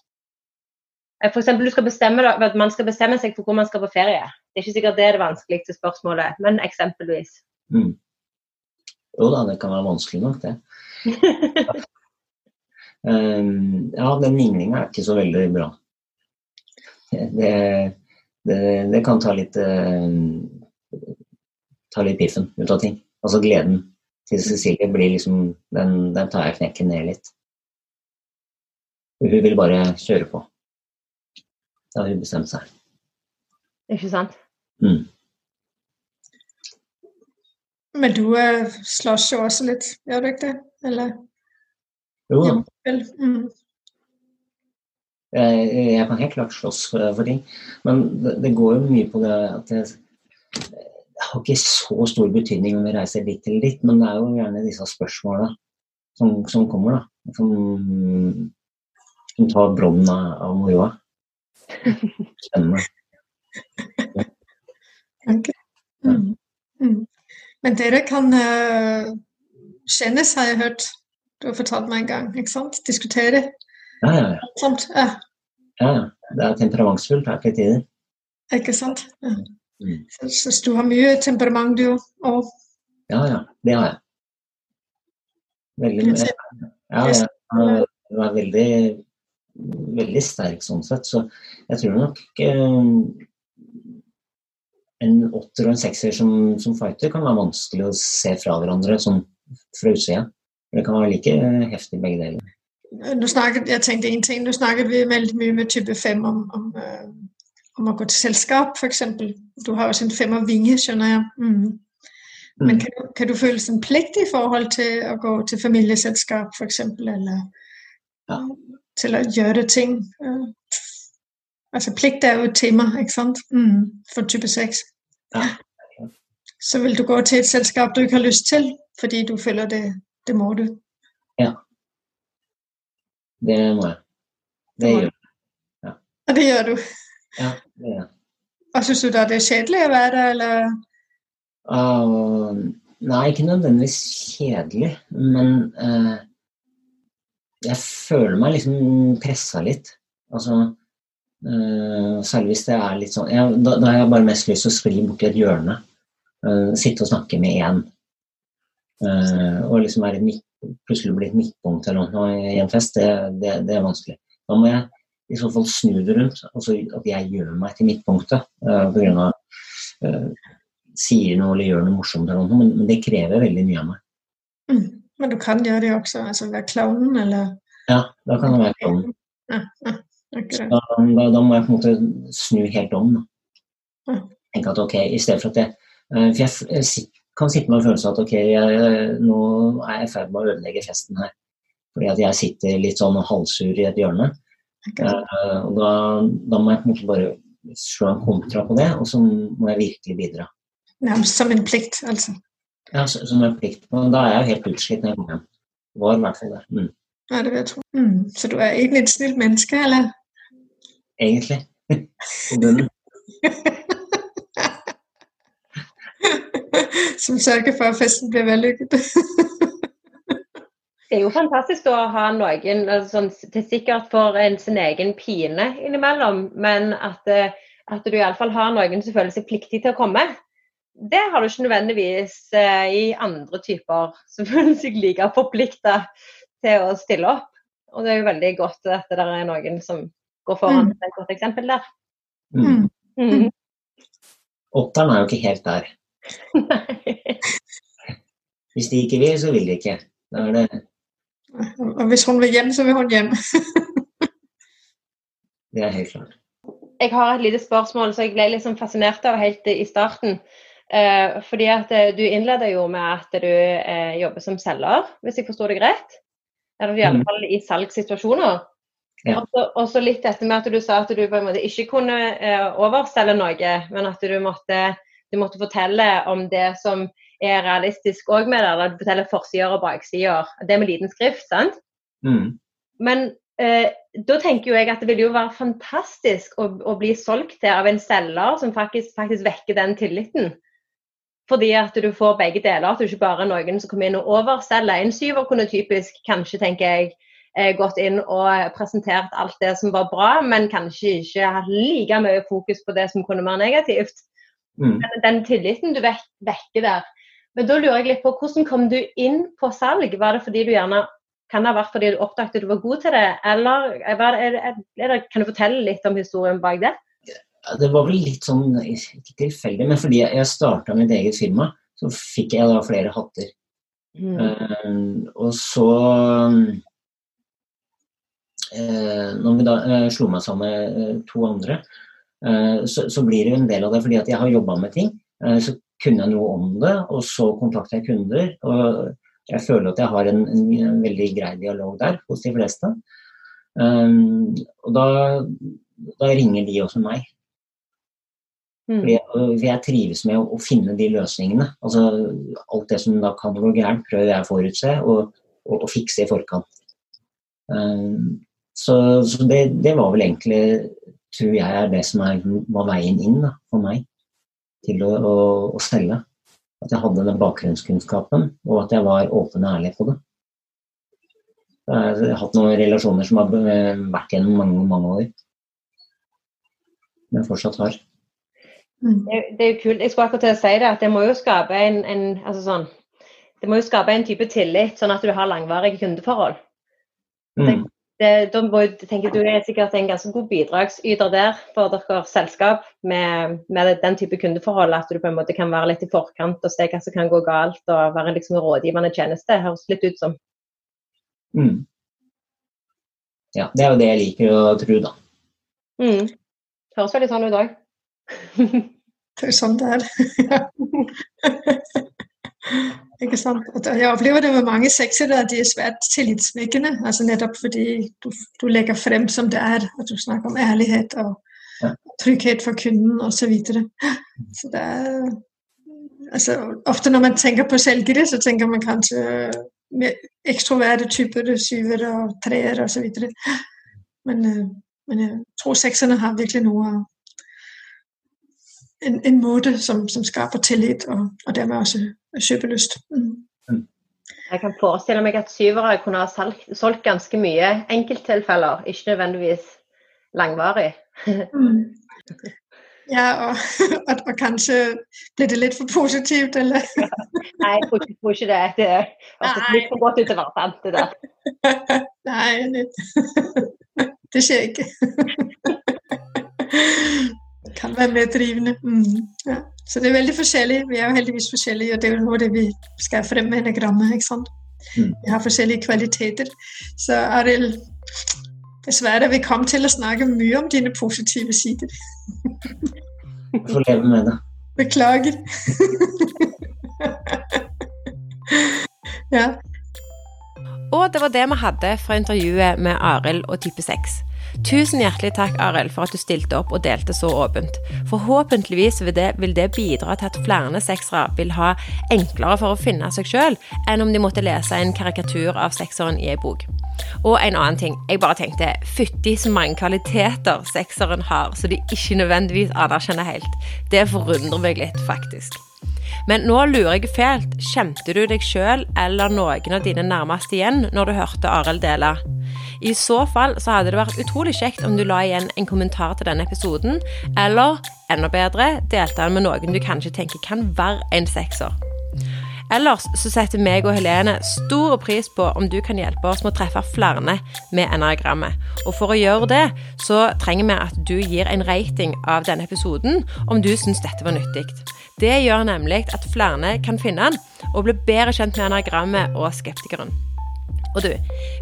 Eh, for eksempel, du skal bestemme, Man skal bestemme seg for hvor man skal på ferie. Det er ikke sikkert det er det vanskeligste spørsmålet, men eksempelvis. Mm. Jo da, det kan være vanskelig nok, det. um, [LAUGHS] ja, den vinglinga er ikke så veldig bra. Det, det, det kan ta litt uh, ta litt piffen ut av ting. Altså gleden til Cecilie blir liksom Den, den tar jeg knekken ned litt. Hun vil bare kjøre på. Det har hun bestemt seg. Ikke sant? Mm. Men du uh, slåss jo også litt, gjør du ikke det? Eller? Jo da. Mm. Jeg, jeg, kan helt klart slåss for, for ting, men det, det, går jo mye på det at jeg det har ikke så stor betydning om vi reiser dit eller dit, men det er jo gjerne disse spørsmålene som, som kommer, da. Som, som tar brodden av, av moroa. Spennende. [LAUGHS] Okay. Mm. Mm. Men dere kan uh, kjennes, har jeg hørt. Du har fortalt meg en gang. ikke sant? Diskutere. Ja, ja. ja. ja. ja det er temperamentsfullt her til tider. Ikke sant? Ja. Mm. Så, så, du har mye temperament, du òg? Ja, ja. Det har jeg. Veldig mye. Ja, jeg var veldig, veldig sterk sånn sett. Så jeg tror nok eh, en åtter og en sekser som, som, fighter kan være vanskelig å se fra hverandre sånn fra utsida. Det kan være like heftig begge deler. Nå snakket, jeg tenkte en ting, nå snakket vi veldig mye med type 5 om, om uh, om å gå til selskap, f.eks. Du har også en femmervinge, skjønner jeg. Mm. Men mm. kan du, kan du føle en plikt i forhold til å gå til familieselskap, f.eks., eller ja. Til å gjøre ting? Altså plikt er jo et tema, ikke sant, mm. for type 6. Ja. Så vil du gå til et selskap du ikke har lyst til, fordi du føler det, det må du. Ja. Det må jeg. Det gjør jeg. Ja. Og det gjør du. Ja, det gjør jeg. Og syns du da det er kjedelig å være der, eller? Uh, nei, ikke nødvendigvis kjedelig, men uh, jeg føler meg liksom pressa litt. Altså uh, Særlig hvis det er litt sånn jeg, da, da, har jeg bare mest lyst til å skli borti et hjørne. Uh, sitte og snakke med én. og liksom være midt, plutselig bli et midtpunkt eller noe i en fest, det, det, det er vanskelig. Da må jeg i så fall snu det rundt. Altså at jeg gjør meg til midtpunktet uh, pga. Uh, sier noe eller gjør noe morsomt, eller noe, men, men, det krever veldig mye av meg. Mm. Men du kan gjøre det også, altså være klovnen, eller Ja, da kan jeg være klovnen. Ja, ja. Da, da, da må jeg på en måte snu helt om. Da. Ja. Tenke at ok, i stedet for at jeg eh, For jeg sit- kan sitte med en følelse av at ok, jeg, nå er jeg i ferd med å ødelegge festen her. Fordi at jeg sitter litt sånn halvsur i et hjørne. Eh, og da, da må jeg på en måte bare slå en kontra på det, og så må jeg virkelig bidra. Nærmest som en plikt, altså. Ja, som en plikt. på, da er jeg jo helt utslitt når jeg kommer hjem. Var i hvert fall det. Mm. Ja, det vil jeg tro. Mm. Så du er egentlig et snilt menneske, eller? Egentlig. På bunnen. [LAUGHS] som sørger for at festen blir vellykket. [LAUGHS] Det er jo fantastisk å ha noen altså, sånn, til sikkert for en sin egen pine innimellom, men at, eh, at du iallfall har noen som føler seg pliktig til å komme. Det har du ikke nødvendigvis eh, i andre typer som [LAUGHS] føler seg like forplikta til å stille opp. Og det er jo veldig godt at det er noen som går foran Mm. et godt eksempel der. Mm. Mm. Åtteren er jo ikke helt der. [LAUGHS] Hvis de ikke vil, så vil de ikke. Da er det, og hvis hun vil hjem, så vil hun hjem. det er helt klart. jeg har et lite spørsmål som jeg ble sånn fascinert av helt i starten. Eh, fordi at eh, Du innleder jo med at du eh, jobber som selger, hvis jeg forstår deg rett? Eller i alle Mm. fall i salgssituasjoner. Ja. Og så- Og så litt dette med at du sa at du på en måte ikke kunne eh, overselge noe, men at du måtte, du måtte fortelle om det som er realistisk òg med det. Eller du forteller forsider og baksider. Det med liten skrift, sant? Mm. Men eh, da tenker jo jeg at det vil jo være fantastisk å, å bli solgt til av en selger som faktisk, faktisk vekker den tilliten. Fordi at du får begge deler. At du ikke bare er noen som kommer inn og overselger. En syver kunne typisk, kanskje tenker jeg, eh, gått inn og presentert alt det som var bra, men kanskje ikke hatt like mye fokus på det som kunne være negativt. Mm. Men den tilliten du vek vekker der. Men da lurer jeg litt på hvordan kom du inn på salg? Var det fordi du gjerne kan det ha vært fordi du oppdaget du var god til det, eller det, er er det, kan du fortelle litt om historien bak det? Det var vel litt sånn, ikke tilfeldig, men fordi jeg starta mitt eget firma, så fikk jeg da flere hatter. Mm. Uh, og så uh, Når vi da uh, slo meg sammen med to andre, så, så blir det jo en del av det fordi at jeg har jobba med ting. Så kunne jeg noe om det, og så kontakter jeg kunder. og jeg føler at jeg har en, en veldig grei dialog der hos de fleste. Og da, da ringer de også meg. Mm. Jeg, jeg trives med å, å finne de løsningene. Altså, alt det som da kan gå gærent, prøver jeg å forutse og, og, og fikse i forkant. Um, så så det, det var vel egentlig, tror jeg, er det som er, var veien inn da, for meg til å, å, å selge. At jeg hadde den bakgrunnskunnskapen, og at jeg var åpen og ærlig på det. Jeg har hatt noen relasjoner som har eh, vært gjennom mange, mange år. Men fortsatt har. Mm. Det, det er jo kult. Jeg skulle akkurat til å si det, at det må jo skape en, en altså sånn, det må jo skape en type tillit, sånn at du har langvarige kundeforhold. Mm. Det, da må, tenker Du er sikkert en ganske god bidragsyter der for deres selskap med, med den type kundeforhold, at du på en måte kan være litt i forkant og se hva som kan gå galt, og være liksom en rådgivende tjeneste. Det Høres litt ut som. Mm. Ja, det er jo det jeg liker å tro, da. Mm. Høres veldig sånn ut òg. Det er jo sånn det er. [LAUGHS] Ikke sant? Jeg opplever det med mange sexere at de er svært tillitsvekkende. Altså nettopp fordi du, du legger frem som det er, at du snakker om ærlighet og trygghet for kunden osv. Så, videre. så det er altså, Ofte når man tenker på selgere, så tenker man kanskje mer ekstroverte typer, syvere og treere osv. Men, øh, men jeg tror sekserne har virkelig noe en, en måte som, som skaper tillit, og, og dermed også kjøpelyst. Mm. Jeg kan forestille meg at syvere kunne ha solgt, solgt ganske mye enkelttilfeller, ikke nødvendigvis langvarig. [LAUGHS] Mm. Ja, og, [LAUGHS] og, og kanskje blir det litt for positivt, eller Nei, jeg tror ikke, tror ikke det. Det høres litt for godt ut til å være sant, det der. [LAUGHS] Nei, det, det skjer ikke. Kan være meddrivende. Mm. Ja. Så det er veldig forskjellig. Vi er jo heldigvis forskjellige, og det er jo noe av det vi skal frem med enagrammet. ikke sant? Mm. Vi har forskjellige kvaliteter. Så Arild, Dessverre, vi kom til å snakke mye om dine positive sider. Jeg får leve med det. Beklager. ja. Og det var det vi hadde fra intervjuet med Arild og type 6. Tusen hjertelig takk, Arild, for at du stilte opp og delte så åpent. Forhåpentligvis vil det, vil det bidra til at flere seksere vil ha enklere for å finne seg sjøl, enn om de måtte lese en karikatur av sekseren i ei bok. Og en annen ting. Jeg bare tenkte fytti så mange kvaliteter sekseren har, så de ikke nødvendigvis anerkjenner helt. Det forundrer meg litt, faktisk. Men nå lurer jeg fælt. Kjente du deg sjøl eller noen av dine nærmeste igjen når du hørte Arild dele? I så fall så hadde det vært utrolig kjekt om du la igjen en kommentar til denne episoden, eller enda bedre, delte den med noen du kanskje tenker kan være en sekser. Ellers så setter meg og Helene stor pris på om du kan hjelpe oss med å treffe flere med enagrammet. Og for å gjøre det, så trenger vi at du gir en rating av denne episoden om du syns dette var nyttig. Det gjør nemlig at flere kan finne den og bli bedre kjent med enagrammet og skeptikeren. Og du,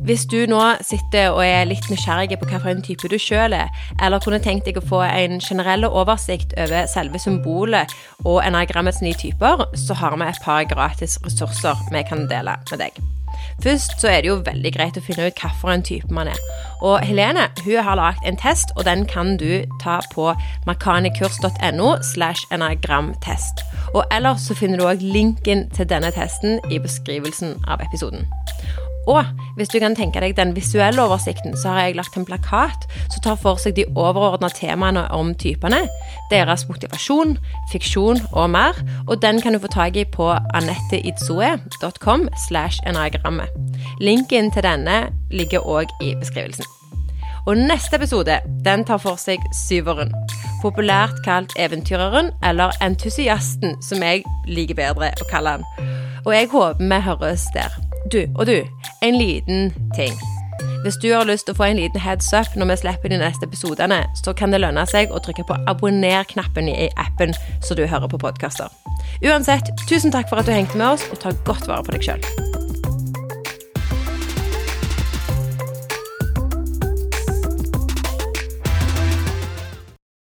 hvis du nå sitter og er litt nysgjerrig på hvilken type du sjøl er, eller kunne tenkt deg å få en generell oversikt over selve symbolet og enagrammets nye typer, så har vi et par gratis ressurser vi kan dele med deg. Først så er det jo veldig greit å finne ut hvilken type man er. Og Helene hun har lagd en test, og den kan du ta på makanikurs.no slash enagramtest. Og ellers så finner du òg linken til denne testen i beskrivelsen av episoden. Og hvis du kan tenke deg den visuelle oversikten, så har jeg lagt en plakat som tar for seg de overordna temaene om typene, deres motivasjon, fiksjon og mer, og den kan du få tak i på anetteidsoe.com. Linken til denne ligger òg i beskrivelsen. Og neste episode den tar for seg syveren. Populært kalt eventyreren, eller entusiasten, som jeg liker bedre å kalle han. Og jeg håper vi høres der. Du, og du, en liten ting. Hvis du har lyst til å få en liten heads up når vi slipper de neste episodene, så kan det lønne seg å trykke på abonner-knappen i appen så du hører på podkaster. Uansett, tusen takk for at du hengte med oss, og ta godt vare på deg sjøl.